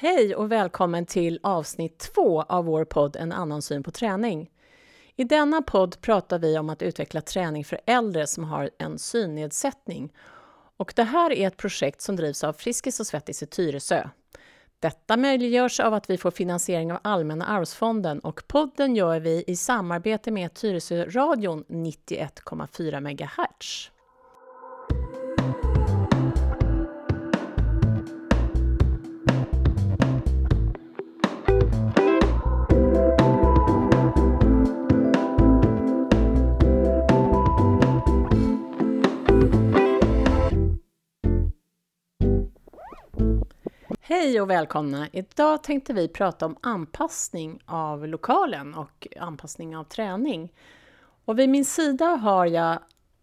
Hej och välkommen till avsnitt två av vår podd En annan syn på träning. I denna podd pratar vi om att utveckla träning för äldre som har en synnedsättning. Och det här är ett projekt som drivs av Friskis och Svettis i Tyresö. Detta möjliggörs av att vi får finansiering av Allmänna arvsfonden och podden gör vi i samarbete med Tyresö radion 91,4 MHz. Hej och välkomna! Idag tänkte vi prata om anpassning av lokalen och anpassning av träning. Och vid min sida har jag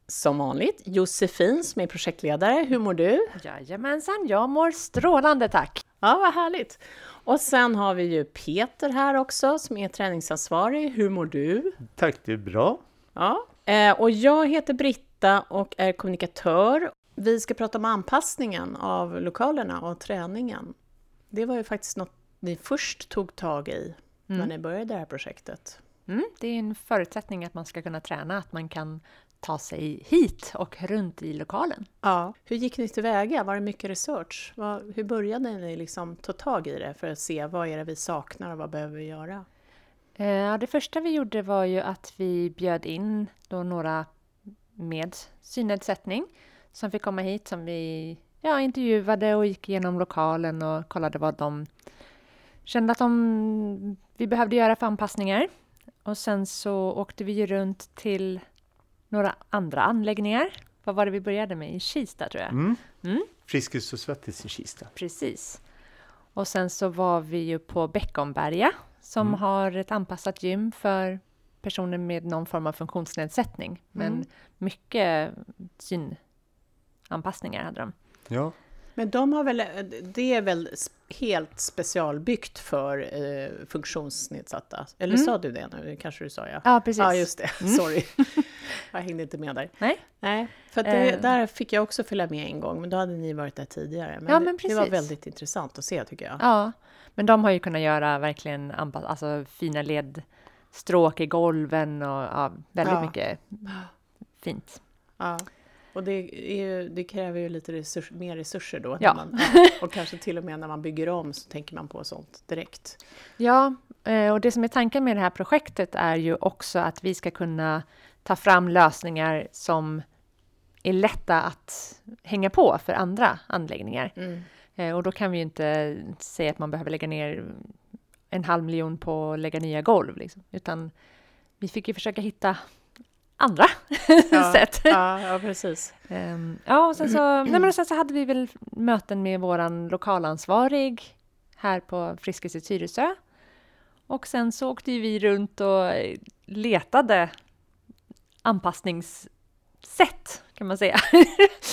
som vanligt Josefin som är projektledare. Hur mår du? Jajamensan, jag mår strålande tack! Ja, vad härligt! Och sen har vi ju Peter här också som är träningsansvarig. Hur mår du? Tack, det är bra. Ja, eh, och jag heter Britta och är kommunikatör vi ska prata om anpassningen av lokalerna och träningen. Det var ju faktiskt något ni först tog tag i mm. när ni började det här projektet. Mm, det är en förutsättning att man ska kunna träna, att man kan ta sig hit och runt i lokalen. Ja. Hur gick ni tillväga? Var det mycket research? hur började ni liksom ta tag i det för att se vad är det vi saknar och vad behöver vi göra? Eh, det första vi gjorde var ju att vi bjöd in då några med synnedsättning som fick komma hit som vi ja, intervjuade och gick igenom lokalen och kollade vad de kände att de, vi behövde göra för anpassningar. Och sen så åkte vi runt till några andra anläggningar. Vad var det vi började med? I Kista tror jag. Mm. Mm. Friskis och Svettis i Kista. Precis. Och sen så var vi ju på Beckomberga som mm. har ett anpassat gym för personer med någon form av funktionsnedsättning. Men mm. mycket syn anpassningar hade de. Ja. Men de har väl, det är väl helt specialbyggt för eh, funktionsnedsatta? Eller mm. sa du det nu? kanske du sa ja. Ja, precis. Ja, just det. Mm. Sorry. jag hängde inte med där. Nej. Nej, för det, eh. där fick jag också följa med en gång, men då hade ni varit där tidigare. Men, ja, men det, det, var väldigt intressant att se tycker jag. Ja, men de har ju kunnat göra verkligen alltså, fina ledstråk i golven och ja, väldigt ja. mycket fint. Ja. Och det, ju, det, kräver ju lite resurs, mer resurser då. Ja. Man, och kanske till och med när man bygger om så tänker man på sånt direkt. Ja, eh, och det som är tanken med det här projektet är ju också att vi ska kunna ta fram lösningar som är lätta att hänga på för andra anläggningar. Mm. Eh, och då kan vi ju inte säga att man behöver lägga ner en halv miljon på att lägga nya golv, liksom. utan vi fick ju försöka hitta andra ja, sätt. Ja, ja, precis. Um, ja, och sen så, nej, men sen så hade vi väl möten med våran lokalansvarig här på Friskis i Tyresö. Och sen så åkte vi runt och letade anpassningssätt, kan man säga.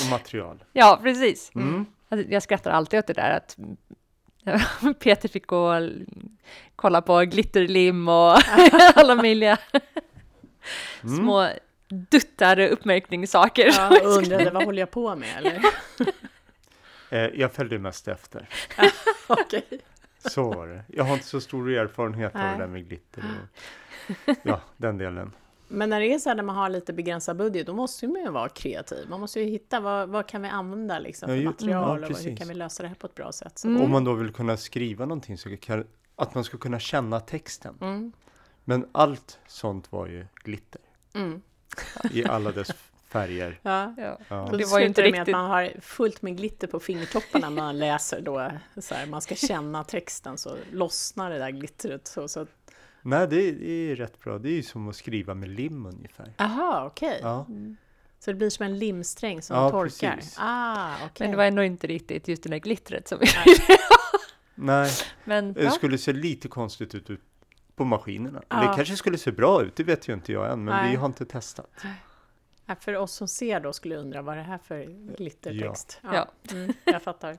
Och material. ja, precis. Mm. Alltså, jag skrattar alltid åt det där att Peter fick gå och kolla på glitterlim och alla möjliga mm. små duttar uppmärkningssaker. Ja, och undrade vad håller jag på med eller? Eh, jag följde mest efter. Okej. Så var det. Jag har inte så stor erfarenhet Nej. av det där med glitter och ja, den delen. Men när det är så här när man har lite begränsad budget, då måste man ju vara kreativ. Man måste ju hitta vad, vad kan vi använda liksom för ja, material ja, och hur kan vi lösa det här på ett bra sätt. Mm. Om man då vill kunna skriva någonting så kan, att man ska kunna känna texten. Mm. Men allt sånt var ju glitter. Mm. I alla dess färger. Ja. Ja. ja. Det var ju inte riktigt... med att man har fullt med glitter på fingertopparna när man läser då. Så här, man ska känna texten så lossnar det där glittret. Så, så. Nej, det är, det är rätt bra. Det är ju som att skriva med lim ungefär. Jaha, okej. Okay. Ja. Mm. Så det blir som en limsträng som ja, torkar? Precis. Ah, okay. Men det var ändå inte riktigt just det där glittret som vi Nej, Men, det skulle se lite konstigt ut på maskinerna. Ja. Det kanske skulle se bra ut, det vet ju inte jag än, men Nej. vi har inte testat. Ja, för oss som ser då skulle undra vad det här för glittertext. Ja, ja. Mm, jag fattar.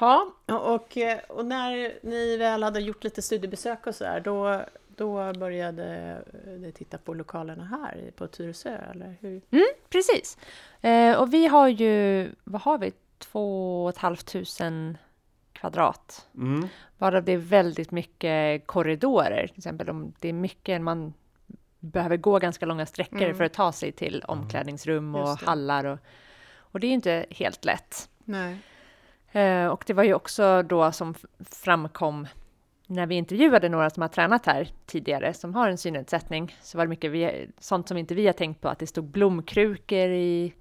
Ja, och, och när ni väl hade gjort lite studiebesök och så där, då, då började ni titta på lokalerna här på Tyresö, eller hur? Mm, precis. Eh, och vi har ju, vad har vi, två och ett halvt tusen kvadrat. Mm. Varav det är väldigt mycket korridorer. Till exempel om det är mycket man behöver gå ganska långa sträckor Mm. för att ta sig till omklädningsrum och hallar. Och, och det är inte helt lätt. Nej. Eh, och det var ju också då som framkom när vi intervjuade några som har tränat här tidigare som har en synnedsättning så var det mycket vi, sånt som inte vi har tänkt på att det stod blomkrukor i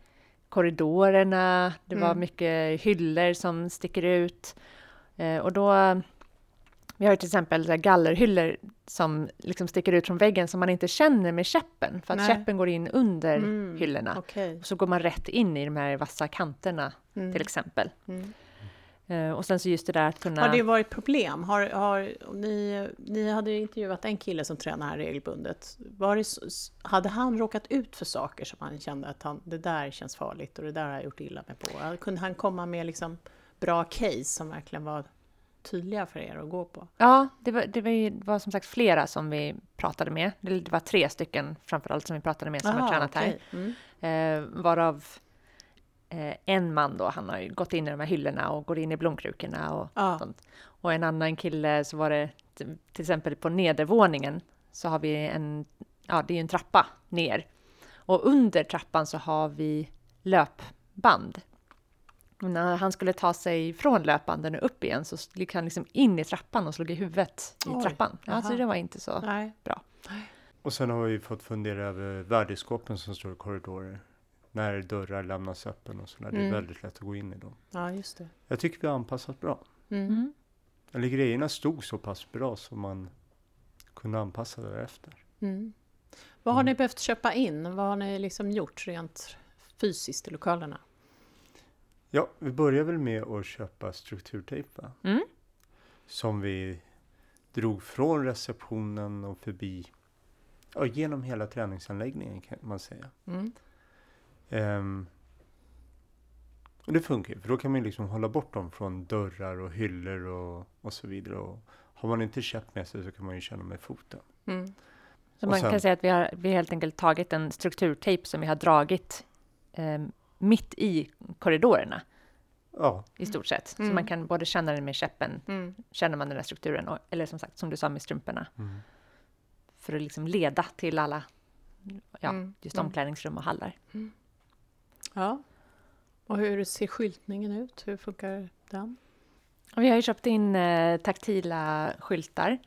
korridorerna. Det var Mm. mycket hyllor som sticker ut och då vi har ju till exempel gallerhyllor som liksom sticker ut från väggen som man inte känner med käppen för att Nej. käppen går in under Mm. hyllorna. Okej. Och så går man rätt in i de här vassa kanterna Mm. till exempel. Mm. Eh, och sen så just det där att kunna... Har det varit problem? Har, har, ni, ni hade ju intervjuat en kille som tränar här regelbundet. Var det, hade han råkat ut för saker som han kände att han, det där känns farligt och det där har jag gjort illa mig på? Kunde han komma med liksom bra case som verkligen var tydliga för er att gå på? Ja, det var, det var, ju, det var som sagt flera som vi pratade med. Det var tre stycken framförallt som vi pratade med som har Aha, tränat okej. Mm. här. Eh, varav eh, en man då, han har ju gått in i de här hyllorna och går in i blomkrukorna och Ja. sånt. Och en annan kille så var det till exempel på nedervåningen så har vi en, ja det är ju en trappa ner. Och under trappan så har vi löpband. När han skulle ta sig från löpbanden och upp igen så gick han liksom in i trappan och slog i huvudet i Oj, trappan. Ja, så aha. det var inte så. Nej. Och sen har vi fått fundera över värdiskåpen som står i korridorer. När dörrar lämnas öppen och sådär. Det är Mm. väldigt lätt att gå in i dem. Ja, just det. Jag tycker vi har anpassat bra. Mm. Mm. Eller grejerna stod så pass bra som man kunde anpassa därefter. Mm. Vad har Mm. ni behövt köpa in? Vad har ni liksom gjort rent fysiskt i lokalerna? Ja, vi börjar väl med att köpa strukturtejp va? Mm. Som vi drog från receptionen och förbi, ja, genom hela träningsanläggningen kan man säga. Mm. Ehm, och det funkar ju, för då kan man liksom hålla bort dem från dörrar och hyllor och, och så vidare. Och har man inte käpp med sig så kan man ju känna med foten. Mm. Så Och man sen- kan säga att vi har, vi helt enkelt tagit en strukturtejp som vi har dragit eh, mitt i korridorerna Ja, i stort sett. Så Mm. man kan både känna den med käppen, Mm. känner man den där strukturen, och, eller som sagt som du sa med strumporna, mm. för att liksom leda till alla, ja, Mm. just Mm. omklädningsrum och hallar. Ja. Och hur ser skyltningen ut? Hur funkar den? Vi har ju köpt in eh, taktila skyltar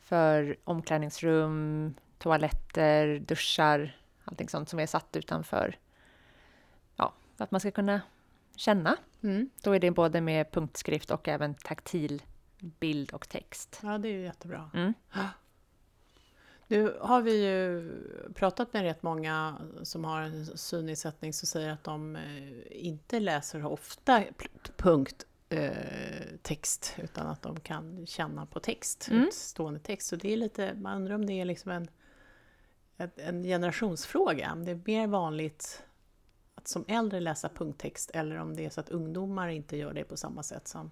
för omklädningsrum, toaletter, duschar, allting sånt som är satt utanför. Att man ska kunna känna. Mm. Då är det både med punktskrift och även taktil bild och text. Ja, det är ju jättebra. Mm. Nu har vi ju pratat med rätt många som har en synnedsättning som säger att de eh, inte läser ofta punkt eh, text utan att de kan känna på text, Mm. utstående text. Så det är lite, man undrar om det är liksom en, ett, en generationsfråga. Om det är mer vanligt att som äldre läsa punkttext eller om det är så att ungdomar inte gör det på samma sätt som...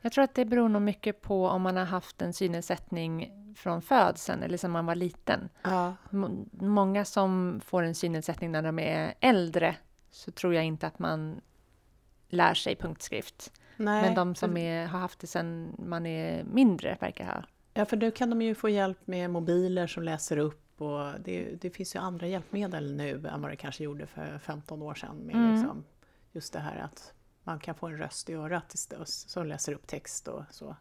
Jag tror att det beror nog mycket på om man har haft en synnedsättning från födseln eller som man var liten. Ja. Många som får en synnedsättning när de är äldre så tror jag inte att man lär sig punktskrift. Nej, Men de som är, har haft det sedan man är mindre verkar ha. Ja, för då kan de ju få hjälp med mobiler som läser upp och det, det finns ju andra hjälpmedel nu än vad det kanske gjorde för 15 år sedan. Med Mm. liksom just det här att man kan få en röst i örat som läser upp text och så.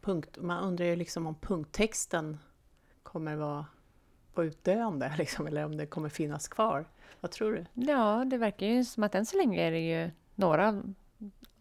Punkt, man undrar ju liksom om punkttexten kommer vara på utdöende liksom, eller om det kommer finnas kvar. Vad tror du? Ja, det verkar ju som att än så länge är det ju några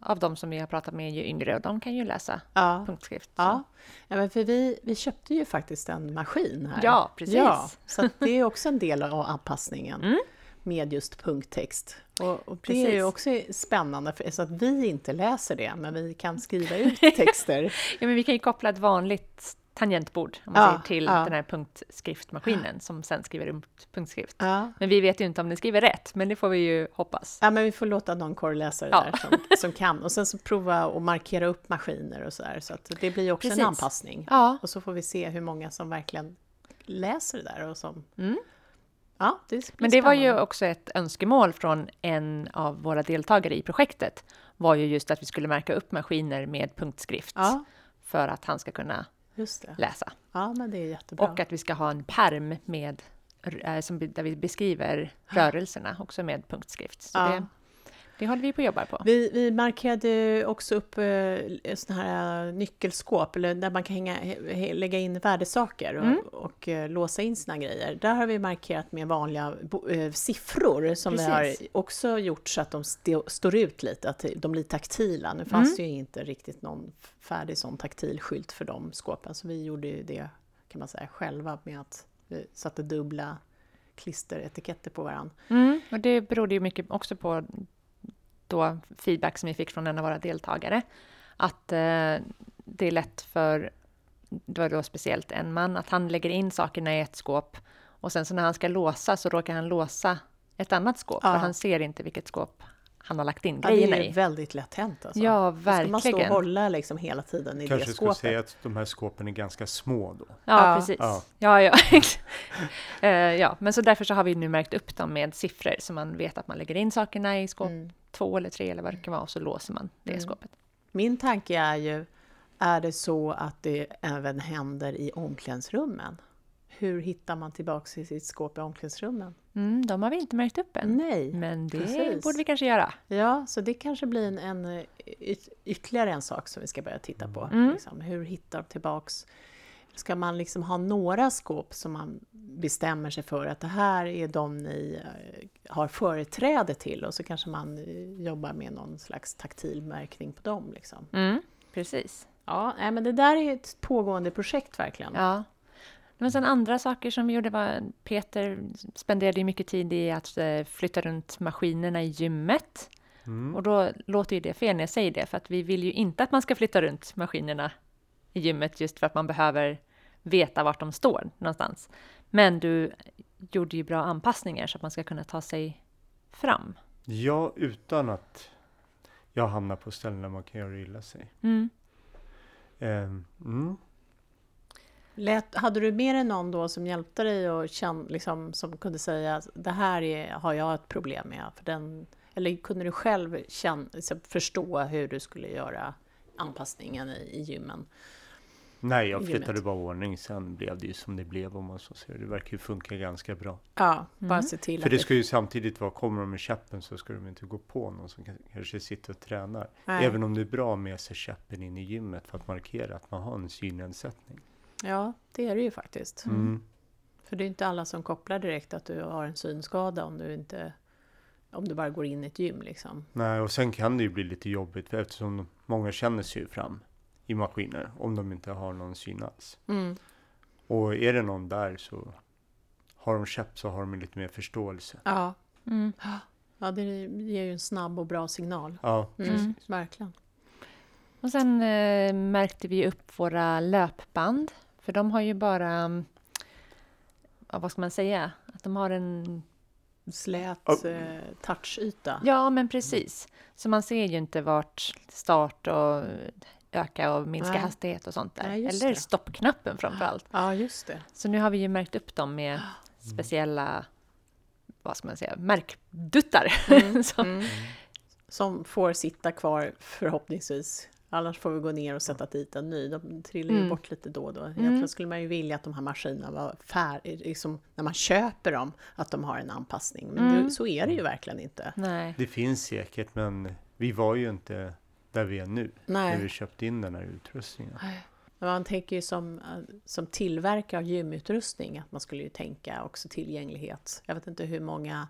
av, de som vi har pratat med är ju yngre och de kan ju läsa Ja, punktskrift. ja. ja men för vi, vi köpte ju faktiskt en maskin här. Ja, precis. Ja, så det är också en del av anpassningen. Mm. med just punkttext. Och, och det är ju också spännande, för, så att vi inte läser det, men vi kan skriva ut texter. Ja, men vi kan ju koppla ett vanligt tangentbord om man Ja, säger, till ja. den här punktskriftmaskinen som sen skriver ut punktskrift. Ja. Men vi vet ju inte om den skriver rätt, men det får vi ju hoppas. ja, men vi får låta någon korrläsare där som, som kan. Och sen så prova att markera upp maskiner och så där, så att det blir ju också Precis. en anpassning. Ja, Och så får vi se hur många som verkligen läser det där och som... Mm. Ja, det men det var ju spännande. också ett önskemål från en av våra deltagare i projektet var ju just att vi skulle märka upp maskiner med punktskrift för att han ska kunna. Läsa. Ja, men det är jättebra. Och att vi ska ha en perm med, eh, som, där vi beskriver rörelserna också med punktskrift. Så Ja. det, det håller vi på att jobba på. Vi, vi markerade också upp eh, såna här eh, nyckelskåp eller där man kan hänga, lägga in värdesaker och, Mm. och eh, låsa in sina grejer. Där har vi markerat med vanliga bo, eh, siffror som vi har Precis. också gjort så att de st- står ut lite, att de blir taktila. Nu fanns Mm. det ju inte riktigt någon färdig sån taktil skylt för de skåpen så vi gjorde ju det kan man säga själva med att vi satte dubbla klisteretiketter på varandra. Mm, och det berodde ju mycket också på då feedback som vi fick från en av våra deltagare. Att eh, det är lätt för, det var då speciellt en man, att han lägger in sakerna i ett skåp och sen så när han ska låsa så råkar han låsa ett annat skåp Ja. för han ser inte vilket skåp han har lagt in Ja, det grejerna är ju i. väldigt lätt hänt alltså. Ja, Då ska man stå och verkligen. hålla liksom hela tiden i Kanske det skulle skåpet. säga att de här skåpen är ganska små då. Ja, Ja. precis. Ja. Ja, ja. Eh, ja, men så därför så har vi nu märkt upp dem med siffror så man vet att man lägger in sakerna i skåp Mm. Två eller tre eller vad det kan vara och så låser man det Mm. skåpet. Min tanke är ju, är det så att det även händer i omklädningsrummen? Hur hittar man tillbaks i sitt skåp i omklädningsrummen? Mm, de har vi inte märkt upp än. Nej. Men det precis. borde vi kanske göra. Ja, så det kanske blir en, en yt, ytterligare en sak som vi ska börja titta på. Mm. Liksom. Hur hittar de tillbaks? Ska man liksom ha några skåp som man bestämmer sig för att det här är de ni eh, har företräde till och så kanske man eh, jobbar med någon slags taktil märkning på dem. Liksom. Mm, precis. Ja, men det där är ett pågående projekt verkligen. Ja. Men sen andra saker som vi gjorde var Peter spenderade ju mycket tid i att eh, flytta runt maskinerna i gymmet. Mm. Och då låter ju det fel när jag säger det, för att vi vill ju inte att man ska flytta runt maskinerna i gymmet just för att man behöver veta vart de står någonstans. Men du gjorde ju bra anpassningar så att man ska kunna ta sig fram. Ja, utan att jag hamnar på ställen där man kan göra illa sig. Mm. Ehm, mm. Lät, hade du med dig någon då som hjälpte dig och känn, liksom, som kunde säga det här är, har jag ett problem med? För den, eller kunde du själv känn, liksom, förstå hur du skulle göra anpassningen i, i gymmen? Nej, jag flyttade bara ordning. Sen blev det ju som det blev om man så säger. Det verkar ju funka ganska bra. Ja, bara Mm. se till För att det ska ju samtidigt vara, kommer de med käppen så ska de inte gå på någon som kan- kanske sitter och tränar. Nej. Även om det är bra med sig käppen in i gymmet för att markera att man har en synnedsättning. Ja, det är det ju faktiskt. Mm. För det är inte alla som kopplar direkt att du har en synskada om du inte om du bara går in i ett gym liksom. Nej, och sen kan det ju bli lite jobbigt för eftersom många känner sig ju fram i maskiner om de inte har någon syn alls. Mm. Och är det någon där så har de käpp så har de lite mer förståelse. Ja. Mm. ja, det ger ju en snabb och bra signal. Ja, Mm. precis. Verkligen. Och sen eh, märkte vi upp våra löpband, för de har ju bara, ja, vad ska man säga, att de har en, Slät eh, touchyta. ja men precis. Så man ser ju inte vart start och öka och minska Nej. hastighet och sånt där. Nej, Eller det. stoppknappen framför allt. Ja, just det. Så nu har vi ju märkt upp dem med speciella, vad ska man säga, märkduttar. Mm, Som- mm. Som får sitta kvar förhoppningsvis. Annars får vi gå ner och sätta dit en ny. De trillar ju Mm. bort lite då och då. Egentligen skulle man ju vilja att de här maskinerna var färdiga, liksom, när man köper dem, att de har en anpassning. Men Mm. det, så är det ju verkligen inte. Nej. Det finns säkert men vi var ju inte där vi är nu. När vi Nej. köpte in den här utrustningen. Men Man tänker ju som, eh, som tillverkare av gymutrustning att man skulle ju tänka också tillgänglighet. Jag vet inte hur många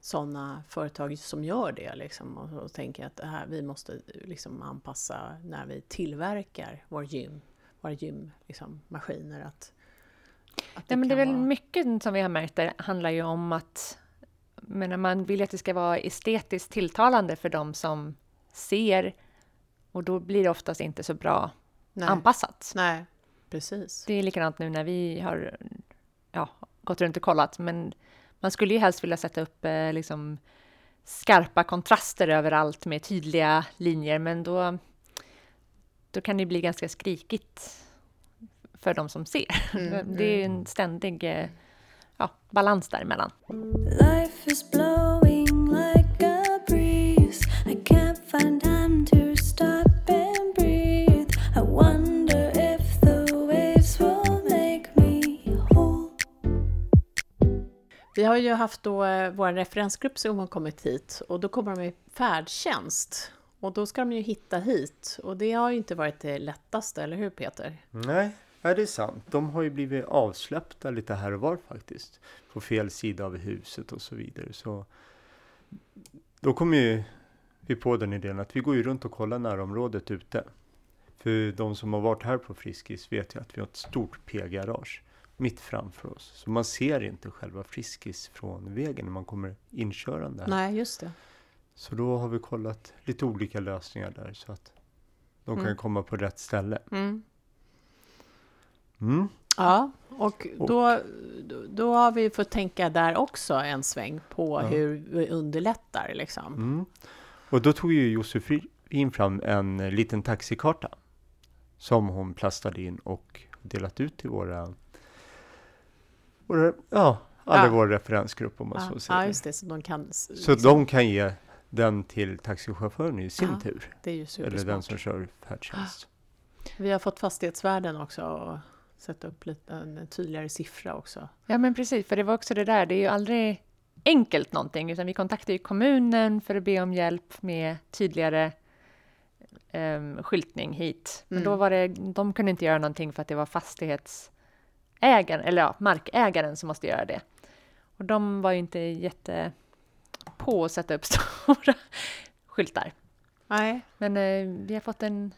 sådana företag som gör det liksom och, och tänker att det här, vi måste liksom anpassa när vi tillverkar vår gym, våra gym, liksom, maskiner. Att, att Ja, men det är väl vara- mycket som vi har märkt där handlar ju om att men man vill att det ska vara estetiskt tilltalande för de som ser och då blir det oftast inte så bra nej, anpassat. nej, precis. Det är likadant nu när vi har ja, gått runt och kollat, men man skulle ju helst vilja sätta upp eh, liksom skarpa kontraster överallt med tydliga linjer, men då, då kan det bli ganska skrikigt för de som ser. Mm, det är ju en ständig eh, ja, balans däremellan. Life Vi har ju haft då eh, vår referensgrupp som har kommit hit och då kommer de i färdtjänst. Och då ska de ju hitta hit och det har ju inte varit det lättaste, eller hur Peter? Nej, är det är sant. De har ju blivit avsläppta lite här och var faktiskt. På fel sida av huset och så vidare. Så då kommer ju vi på den idén att vi går ju runt och kollar närområdet ute. För de som har varit här på Friskis vet ju att vi har ett stort P-garage mitt framför oss. Så man ser inte själva Friskis från vägen när man kommer inkörande. Här. Nej, just det. Så då har vi kollat lite olika lösningar där så att de kan Mm. komma på rätt ställe. Mm. Mm. Ja, och då, då har vi fått tänka där också en sväng på Ja. hur vi underlättar liksom. Mm. Och då tog ju Josefin fram en liten taxikarta som hon plastade in och delat ut till våra, våra ja, alla Ja. vår referensgrupp om man Ja, så säger. ja, just det, så de kan... Så liksom- de kan ge den till taxichauffören i sin Ja, tur. Det är ju Eller den supersmart. som kör färdtjänst. Vi har fått fastighetsvärden också och sätta upp lite, en tydligare siffra också. Ja men precis, för det var också det där, det är ju aldrig enkelt någonting, utan vi kontaktar ju kommunen för att be om hjälp med tydligare um, skyltning hit. Men Mm. då var det, de kunde inte göra någonting för att det var fastighetsägaren, eller ja, markägaren som måste göra det. Och de var ju inte jätte på att sätta upp stora skyltar. Nej, Men eh, vi har fått en...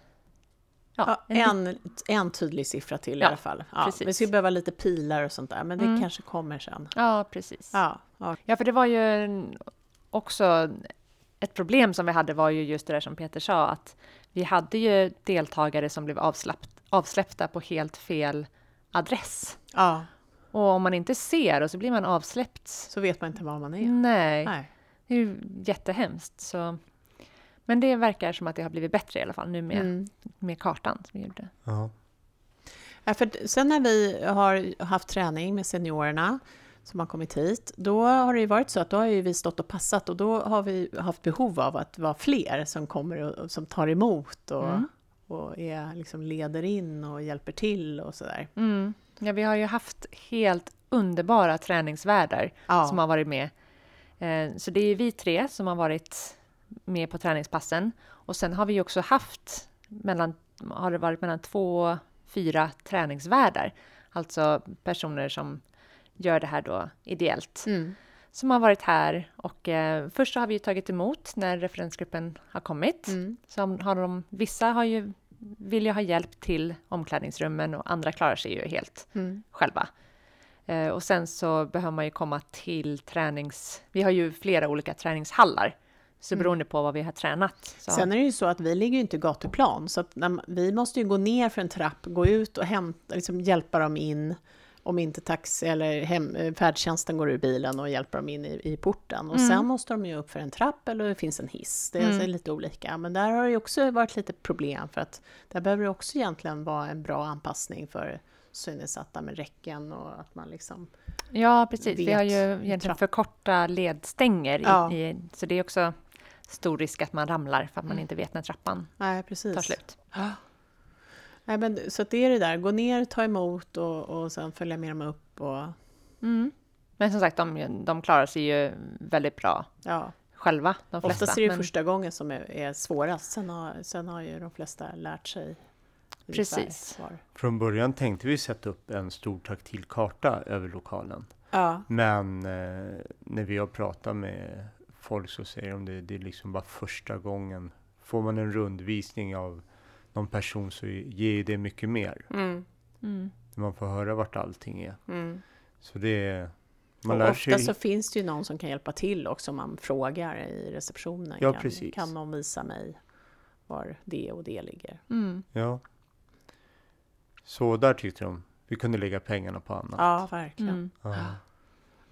ja, en, en, en tydlig siffra till i Ja, alla fall. Ja, precis. vi skulle behöva lite pilar och sånt där, men det Mm. kanske kommer sen. ja, precis. Ja, ja. Ja, för det var ju också ett problem som vi hade var ju just det där som Peter sa, att vi hade ju deltagare som blev avsläppt, avsläppta på helt fel adress. ja, Och om man inte ser och så blir man avsläppt. så vet man inte var man är. Nej, Nej. det är ju jättehemskt. Så. Men det verkar som att det har blivit bättre i alla fall nu med, Mm. med kartan som vi gjorde. Ja. Ja, för sen när vi har haft träning med seniorerna som har kommit hit, då har det ju varit så att då har ju vi stått och passat och då har vi haft behov av att vara fler som kommer och, och som tar emot och, Mm. Och är, liksom leder in och hjälper till och sådär. Mm. Ja, vi har ju haft helt underbara träningsvärdar Ja, som har varit med. Eh, Så det är vi tre som har varit med på träningspassen. Och sen har vi också haft mellan, har det varit mellan två och fyra träningsvärdar. Alltså personer som gör det här då ideellt. mm. Som har varit här och eh, först så har vi tagit emot när referensgruppen har kommit. Mm. Så har de, vissa har ju, vill ju ha hjälp till omklädningsrummen och andra klarar sig ju helt Mm. själva. Eh, och sen så behöver man ju komma till tränings... Vi har ju flera olika träningshallar. Så Mm. beroende på vad vi har tränat. Så, Sen är det ju så att vi ligger ju inte i gatuplan, så att vi måste ju gå ner för en trapp, gå ut och hämta, liksom hjälpa dem in, om inte taxi eller hem, eh, färdtjänsten går ur bilen och hjälper dem in i, i porten. Och Mm. sen måste de ju upp för en trapp eller det finns en hiss. Det är Mm. lite olika. Men där har det också varit lite problem för att där behöver det också egentligen vara en bra anpassning för synnedsatta med räcken och att man liksom... ja, precis. Vi har ju egentligen trapp. för korta ledstänger. Ja. I, i, så det är också stor risk att man ramlar för att man Mm. inte vet när trappan Nej, precis. tar slut. Nej, men, så att det är det där, gå ner, ta emot och, och sen följa med dem upp och Mm. Men som sagt, de, de klarar sig ju väldigt bra ja. själva, de flesta. Oftast är det men- första gången som är, är svårast, sen har, sen har ju de flesta lärt sig. Precis. Från början tänkte vi sätta upp en stor taktil karta över lokalen. Ja, Men eh, när vi har pratat med folk så säger de det, det är liksom bara första gången. Får man en rundvisning av någon person så ger ju det mycket mer. mm, Mm. Man får höra vart allting är. mm. Så det är... Man Och lär ofta sig... så finns det ju någon som kan hjälpa till också om man frågar i receptionen. Ja, kan, precis. kan någon visa mig var det och det ligger? Mm. Ja. Så där tyckte de vi kunde lägga pengarna på annat. Ja, verkligen. Mm. Ja.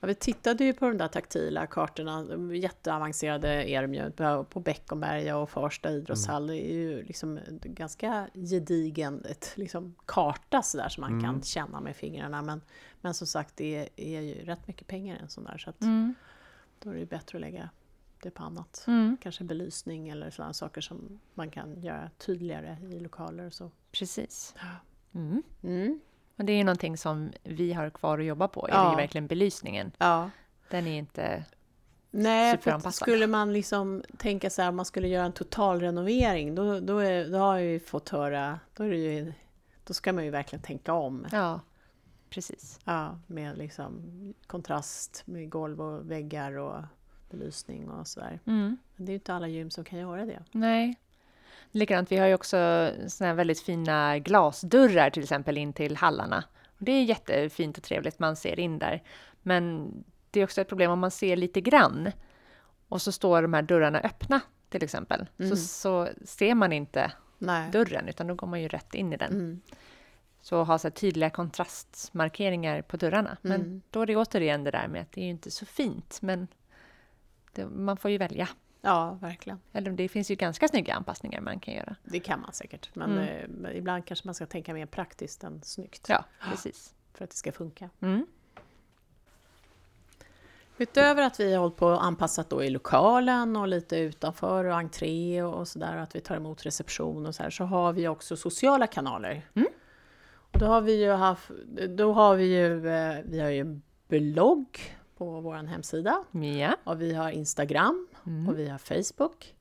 Ja, vi tittade ju på de där taktila kartorna, de jätteavancerade ju, på- Beckomberga och Farsta idrottshall. Det är ju liksom ganska gedigen ett, liksom, karta sådär som man Mm. kan känna med fingrarna. Men, men som sagt, det är, är ju rätt mycket pengar i en sån där, så att Mm. då är det ju bättre att lägga det på annat. Mm. Kanske belysning eller sådana saker som man kan göra tydligare i lokaler och så. Precis. Mm. Och det är någonting som vi har kvar att jobba på, är Ja. det ju verkligen belysningen. Ja. Den är inte... Nej, för skulle man liksom tänka så här, om man skulle göra en totalrenovering, då, då, är, då har jag ju fått höra, då, är det ju, då ska man ju verkligen tänka om. Ja, precis. Ja, med liksom kontrast med golv och väggar och belysning och sådär. Mm. Men det är ju inte alla gym som kan göra det. Nej. Likadant, vi har ju också såna väldigt fina glasdörrar till exempel in till hallarna. Och det är jättefint och trevligt, man ser in där. Men det är också ett problem om man ser lite grann och så står de här dörrarna öppna till exempel. Mm. Så, så ser man inte Nej. dörren utan då går man ju rätt in i den. Mm. Så ha så tydliga kontrastmarkeringar på dörrarna. Men Mm. då är det återigen det där med att det är ju inte så fint men det, man får ju välja. Ja, verkligen. Eller det finns ju ganska snygga anpassningar man kan göra. Det kan man säkert. Men, Mm. eh, ibland kanske man ska tänka mer praktiskt än snyggt. Ja, precis. För att det ska funka. Mm. Utöver att vi har hållit på och anpassat då i lokalen och lite utanför och entré och sådär, att vi tar emot reception och så här, så har vi också sociala kanaler. Mm. Och då har vi ju haft, då har vi ju, eh, vi har ju en blogg på vår hemsida Ja. och vi har Instagram Mm. och vi har Facebook.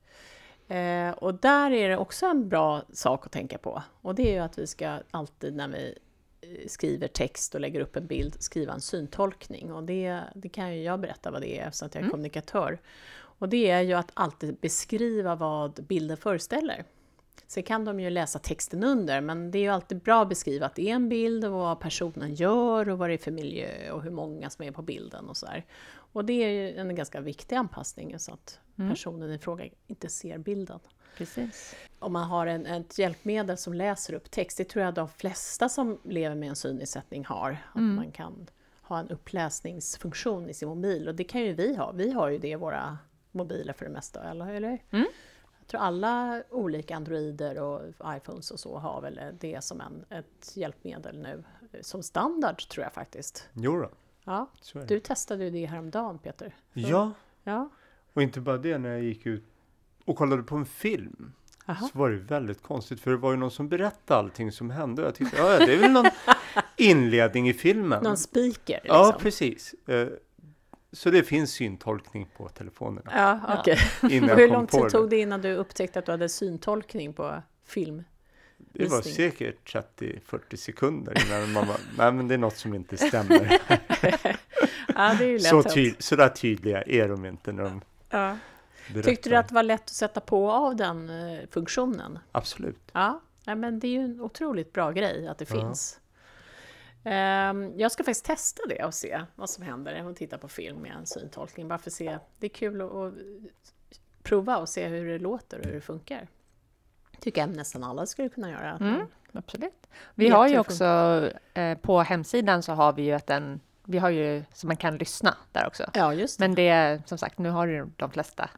Eh, och där är det också en bra sak att tänka på. Och det är ju att vi ska alltid när vi eh, skriver text och lägger upp en bild skriva en syntolkning. Och det, det kan ju jag berätta vad det är eftersom jag är Mm. kommunikatör. Och det är ju att alltid beskriva vad bilden föreställer. Sen kan de ju läsa texten under, men det är ju alltid bra att beskriva att det är en bild och vad personen gör och vad det är för miljö och hur många som är på bilden och så här. Och det är en ganska viktig anpassning så att Mm. personen i fråga inte ser bilden. Precis. Om man har en, ett hjälpmedel som läser upp text, det tror jag de flesta som lever med en synnedsättning har. Att Mm. man kan ha en uppläsningsfunktion i sin mobil och det kan ju vi ha. Vi har ju det i våra mobiler för det mesta, eller? eller? Mm. Tror alla olika Androider och iPhones och så har väl det som en, ett hjälpmedel nu. Som standard tror jag faktiskt. Jo då, Ja, du testade ju det häromdagen Peter. Ja, Ja, och inte bara det, när jag gick ut och kollade på en film Aha. så var det väldigt konstigt för det var ju någon som berättade allting som hände. Jag tyckte, ja, ja, det är väl någon inledning i filmen. någon speaker liksom. Ja, precis. Så det finns syntolkning på telefonerna. Ja. Innan jag hur kom lång på tid tog det innan du upptäckte att du hade syntolkning på film? Det var säkert 30-40 sekunder innan man bara, nej men det är något som inte stämmer. Ja, det är ju lätt Så, ty- så där tydliga är de inte när de Ja. berättar. Tyckte du att det var lätt att sätta på av den eh, funktionen? Absolut. Ja, ja men det är ju en otroligt bra grej att det Ja. finns. Ehm, jag ska faktiskt testa det och se vad som händer och titta på film med en syntolkning. Bara för att se. Det är kul att, prova och se hur det låter och hur det funkar. Tycker jag nästan alla skulle kunna göra. Mm. Absolut. Vi har ju också eh, på hemsidan så har vi ju att den, vi har ju så man kan lyssna där också. Ja, just det. Men det är som sagt, nu har ju de flesta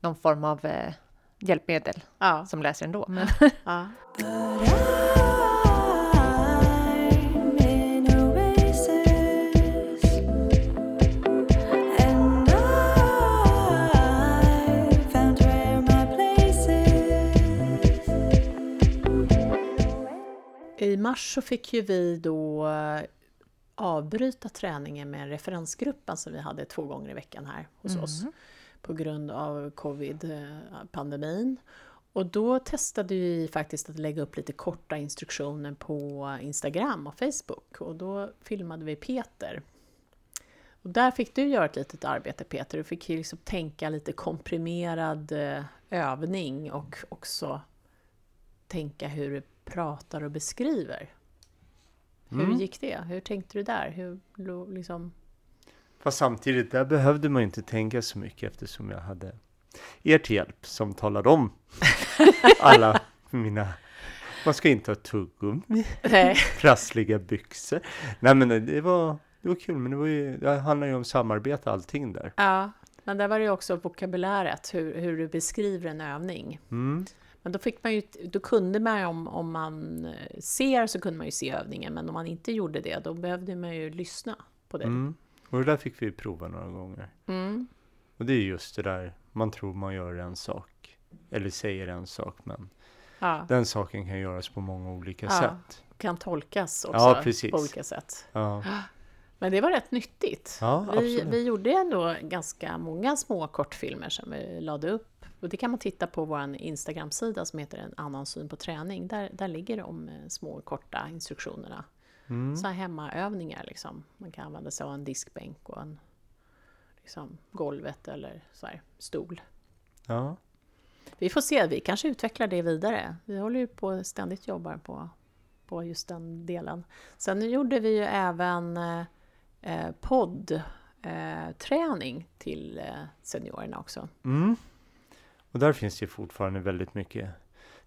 någon form av eh, hjälpmedel ja, som läser ändå. Men ja. mars så fick ju vi då eh, avbryta träningen med referensgruppen som vi hade två gånger i veckan här hos oss på grund av covid-pandemin. Och då testade vi faktiskt att lägga upp lite korta instruktioner på Instagram och Facebook och då filmade vi Peter. Och där fick du göra ett litet arbete Peter, du fick ju liksom tänka lite komprimerad eh, övning och också tänka hur du pratar och beskriver. Hur Mm. gick det? Hur tänkte du där? Hur liksom... Fast samtidigt, där behövde man inte tänka så mycket eftersom jag hade er till hjälp som talade om alla mina man ska inte ha tuggummi, prassliga byxor. Nej men det var, det var kul, men det, var ju, det handlar ju om samarbete allting där. Ja, men där var det ju också vokabuläret, hur, hur du beskriver en övning. Mm. Men då, fick man ju, då kunde man om, om man eh, ser så kunde man ju se övningen, men om man inte gjorde det, då behövde man ju lyssna på det. Mm. Och det där fick vi prova några gånger. Mm. Och det är just det där, man tror man gör en sak, eller säger en sak, men Ja, den saken kan göras på många olika Ja. sätt. kan tolkas också Ja, precis. på olika sätt. Ja. Men det var rätt nyttigt. Ja, vi, vi gjorde ändå ganska många små kortfilmer som vi lade upp. Och det kan man titta på vår Instagram-sida som heter En annan syn på träning. Där, där ligger de eh, små korta instruktionerna. Mm. Så här hemmaövningar liksom. Man kan använda sig av en diskbänk och en liksom, golvet eller så här, stol. Ja. Vi får se, vi kanske utvecklar det vidare. Vi håller ju på ständigt jobbar på, på just den delen. Sen gjorde vi ju även eh, eh, poddträning eh, till eh, seniorerna också. Mm. Och där finns det fortfarande väldigt mycket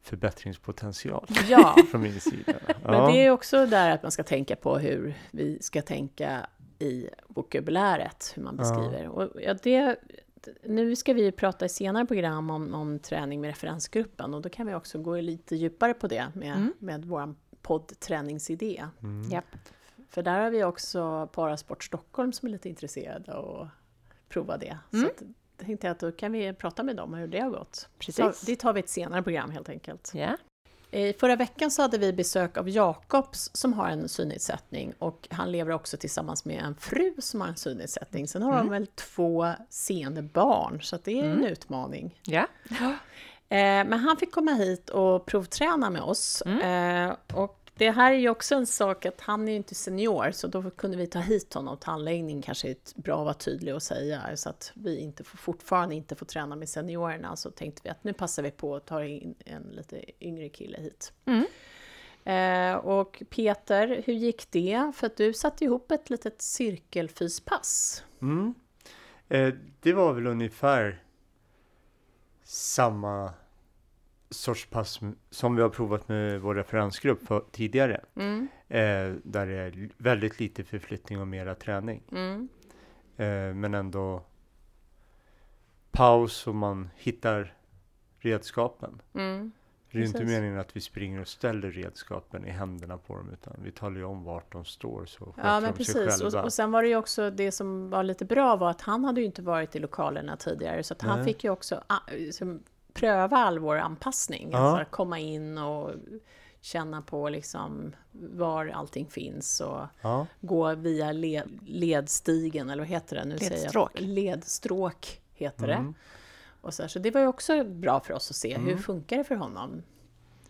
förbättringspotential Ja, från min sida. men Ja. det är också där att man ska tänka på hur vi ska tänka i vokabuläret, hur man Ja. beskriver. Och ja, det, nu ska vi ju prata i senare program om, om träning med referensgruppen och då kan vi också gå lite djupare på det med, Mm. med vår poddträningsidé. Mm. Japp. För där har vi också Parasport Stockholm som är lite intresserade och prova det. Mm. Så att, tänkte jag att då kan vi prata med dem om hur det har gått. Precis. Det tar vi ett senare program helt enkelt. Ja. I förra veckan så hade vi besök av Jakobs som har en synnedsättning och han lever också tillsammans med en fru som har en synnedsättning. Sen har de väl två seende barn så det är en utmaning. Ja. Eh, men han fick komma hit och provträna med oss. Mm. Eh, och det här är ju också en sak att han är ju inte senior, så då kunde vi ta hit honom till anläggning, kanske är ett bra att vara tydlig och säga, så att vi inte får, fortfarande inte får träna med seniorerna, så tänkte vi att nu passar vi på att ta in en lite yngre kille hit. Mm. Eh, och Peter, hur gick det? För att du satte ihop ett litet cirkelfyspass. Mm. Eh, det var väl ungefär samma sorts pass som vi har provat med vår referensgrupp för, tidigare. Mm, Eh, där det är väldigt lite förflyttning och mera träning. mm, Eh, men ändå paus och man hittar redskapen. mm. Det är ju inte meningen att vi springer och ställer redskapen i händerna på dem utan vi talar ju om vart de står så Ja, men precis. Och, och sen var det ju också det som var lite bra var att han hade ju inte varit i lokalerna tidigare, så att han fick ju också ah, pröva all vår anpassning. Ja. Alltså komma in och känna på liksom var allting finns och Ja, gå via led, ledstigen, eller vad heter det? Nu säger Ledstråk. Jag, ledstråk heter det. mm. Och så, här, så det var ju också bra för oss att se, hur Mm. funkar det för honom?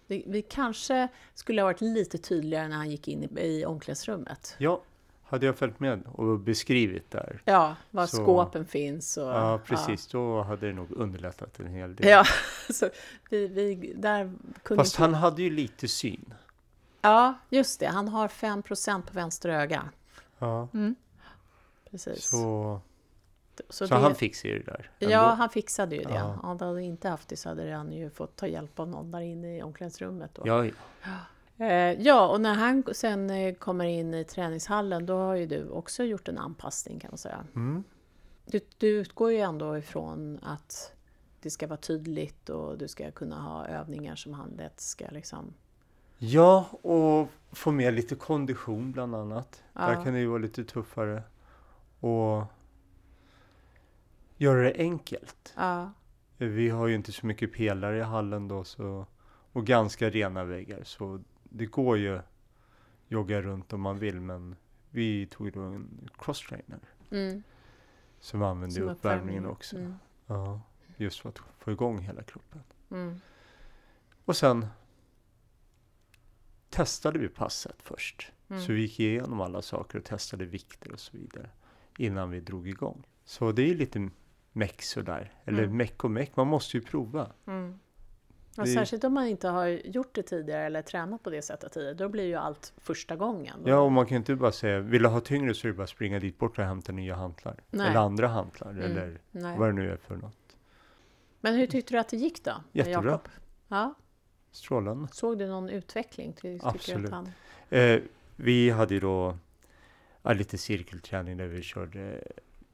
Vi, vi kanske skulle ha varit lite tydligare när han gick in i, i omklädningsrummet. ja, hade jag följt med och beskrivit där. Ja, var Så- skåpen finns. Och, Ja, precis. Då hade det nog underlättat en hel del. Ja, så vi, vi, där kunde Fast inte- han hade ju lite syn. Ja, just det. Han har 5% på vänster öga. Ja, Mm. Precis. så, så så det, han fixade ju det där. ändå. Ja, han fixade ju det. Ja. Om han hade inte haft det så hade han ju fått ta hjälp av någon där inne i omklädningsrummet. Då. Ja, ja. Eh, ja, och när han sen eh, kommer in i träningshallen, då har ju du också gjort en anpassning kan man säga. Mm. Du, du utgår ju ändå ifrån att det ska vara tydligt och du ska kunna ha övningar som han lätt ska liksom... ja, och få med lite kondition bland annat. Ja. Där kan det ju vara lite tuffare. Och göra det enkelt. Ja, Vi har ju inte så mycket pelare i hallen då så, och ganska rena väggar så det går ju jogga runt om man vill men vi tog då en crosstrainer mm, som använde som uppvärmningen uppvärmning. också. Mm, Ja, just för att få igång hela kroppen. mm, Och sen testade vi passet först. mm. Så vi gick igenom alla saker och testade vikter och så vidare innan vi drog igång. Så det är lite meck sådär. Eller Mm. meck och meck, man måste ju prova. Det- särskilt om man inte har gjort det tidigare eller tränat på det sättet tidigare, då blir ju allt första gången. Ja, och man kan ju inte bara säga, vill du ha tyngre så är det bara springa dit bort och hämta nya hantlar. Nej. Eller andra hantlar, Mm. eller Nej. vad det nu är för något. Men hur tyckte du att det gick då? Jättebra. Jakob? Ja, Strålande. såg du någon utveckling? Du Absolut. Han... Eh, vi hade ju då ja, lite cirkelträning där vi körde,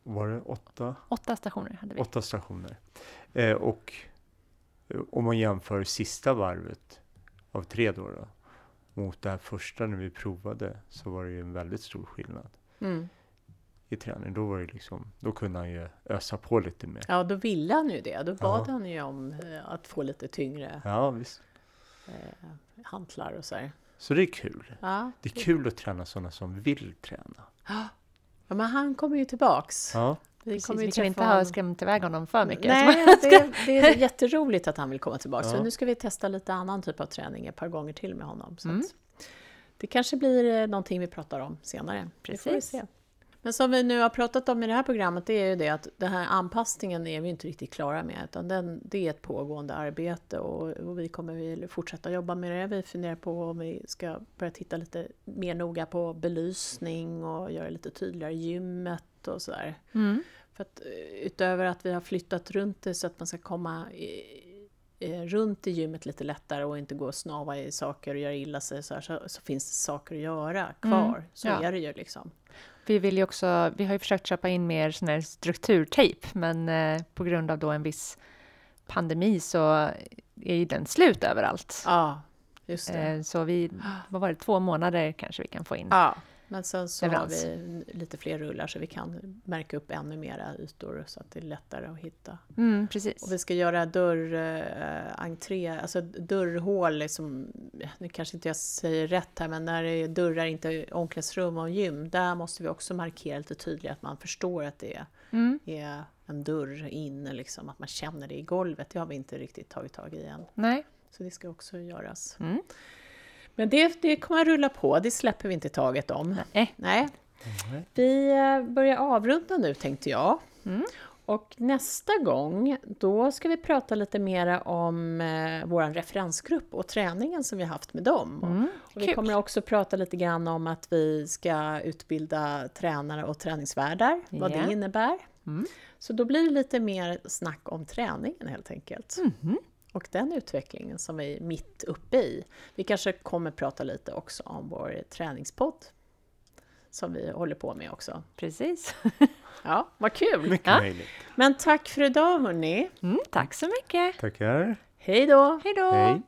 var det åtta? Åtta stationer hade vi. Åtta stationer. Eh, och om man jämför sista varvet av tre då, då mot det här första när vi provade så var det ju en väldigt stor skillnad Mm. i träning. Då var det liksom, då kunde han ju ösa på lite mer. Ja, då ville han ju det. Då bad Ja. han ju om eh, att få lite tyngre Ja, visst. eh, hantlar och så här. Så det är kul. Ja, Det är kul att träna sådana som vill träna. Ja, men han kommer ju tillbaks. Ja, Vi Precis, vi kan inte ha skrämt iväg honom för mycket. Nej, det, det är jätteroligt att han vill komma tillbaka. Så Ja. nu ska vi testa lite annan typ av träning ett par gånger till med honom. Så Mm. det kanske blir eh, någonting vi pratar om senare. Precis. se. Men som vi nu har pratat om i det här programmet, det är ju det att den här anpassningen är vi inte riktigt klara med, utan den, det är ett pågående arbete och, och vi kommer fortsätta jobba med det. Vi funderar på om vi ska börja titta lite mer noga på belysning och göra lite tydligare gymmet och sådär. Mm. För att eh, utöver att vi har flyttat runt det så att man ska komma i, eh, runt i gymmet lite lättare och inte gå och snava i saker och göra illa sig så, här, så, så finns det saker att göra kvar. Mm, Så ja. är det ju liksom. Vi vill ju också, vi har ju försökt köpa in mer sån här strukturtejp, men eh, på grund av då en viss pandemi så är ju den slut överallt. Ja, just det. Eh, så vi, vad var det, två månader kanske vi kan få in. Ja, men sen så har Leverans. vi lite fler rullar så vi kan märka upp ännu mera ytor så att det är lättare att hitta. Mm, precis. Och vi ska göra dörr, eh, entré, alltså dörrhål, liksom, nu kanske inte jag säger rätt här, men när det är dörrar, inte omklädningsrum och gym, där måste vi också markera lite tydligare att man förstår att det Mm, är en dörr in, liksom, att man känner det i golvet. Det har vi inte riktigt tagit tag i än. nej. Så det ska också göras. Mm. Men det, det kommer att rulla på, det släpper vi inte taget om. Nej. Nej. Vi eh, börjar avrunda nu tänkte jag. Mm. Och nästa gång, då ska vi prata lite mer om eh, vår referensgrupp och träningen som vi har haft med dem. Mm, Och vi kommer också prata lite grann om att vi ska utbilda tränare och träningsvärdar, vad det innebär. Mm. Så då blir det lite mer snack om träningen helt enkelt. Mhm. Och den utvecklingen som vi är mitt uppe i. Vi kanske kommer prata lite också om vår träningspodd som vi håller på med också. Precis. Ja, vad kul! mycket Ja. möjligt. Men tack för idag hörni! Mm, tack så mycket. Tackar. Hej då! Hej då! Hej.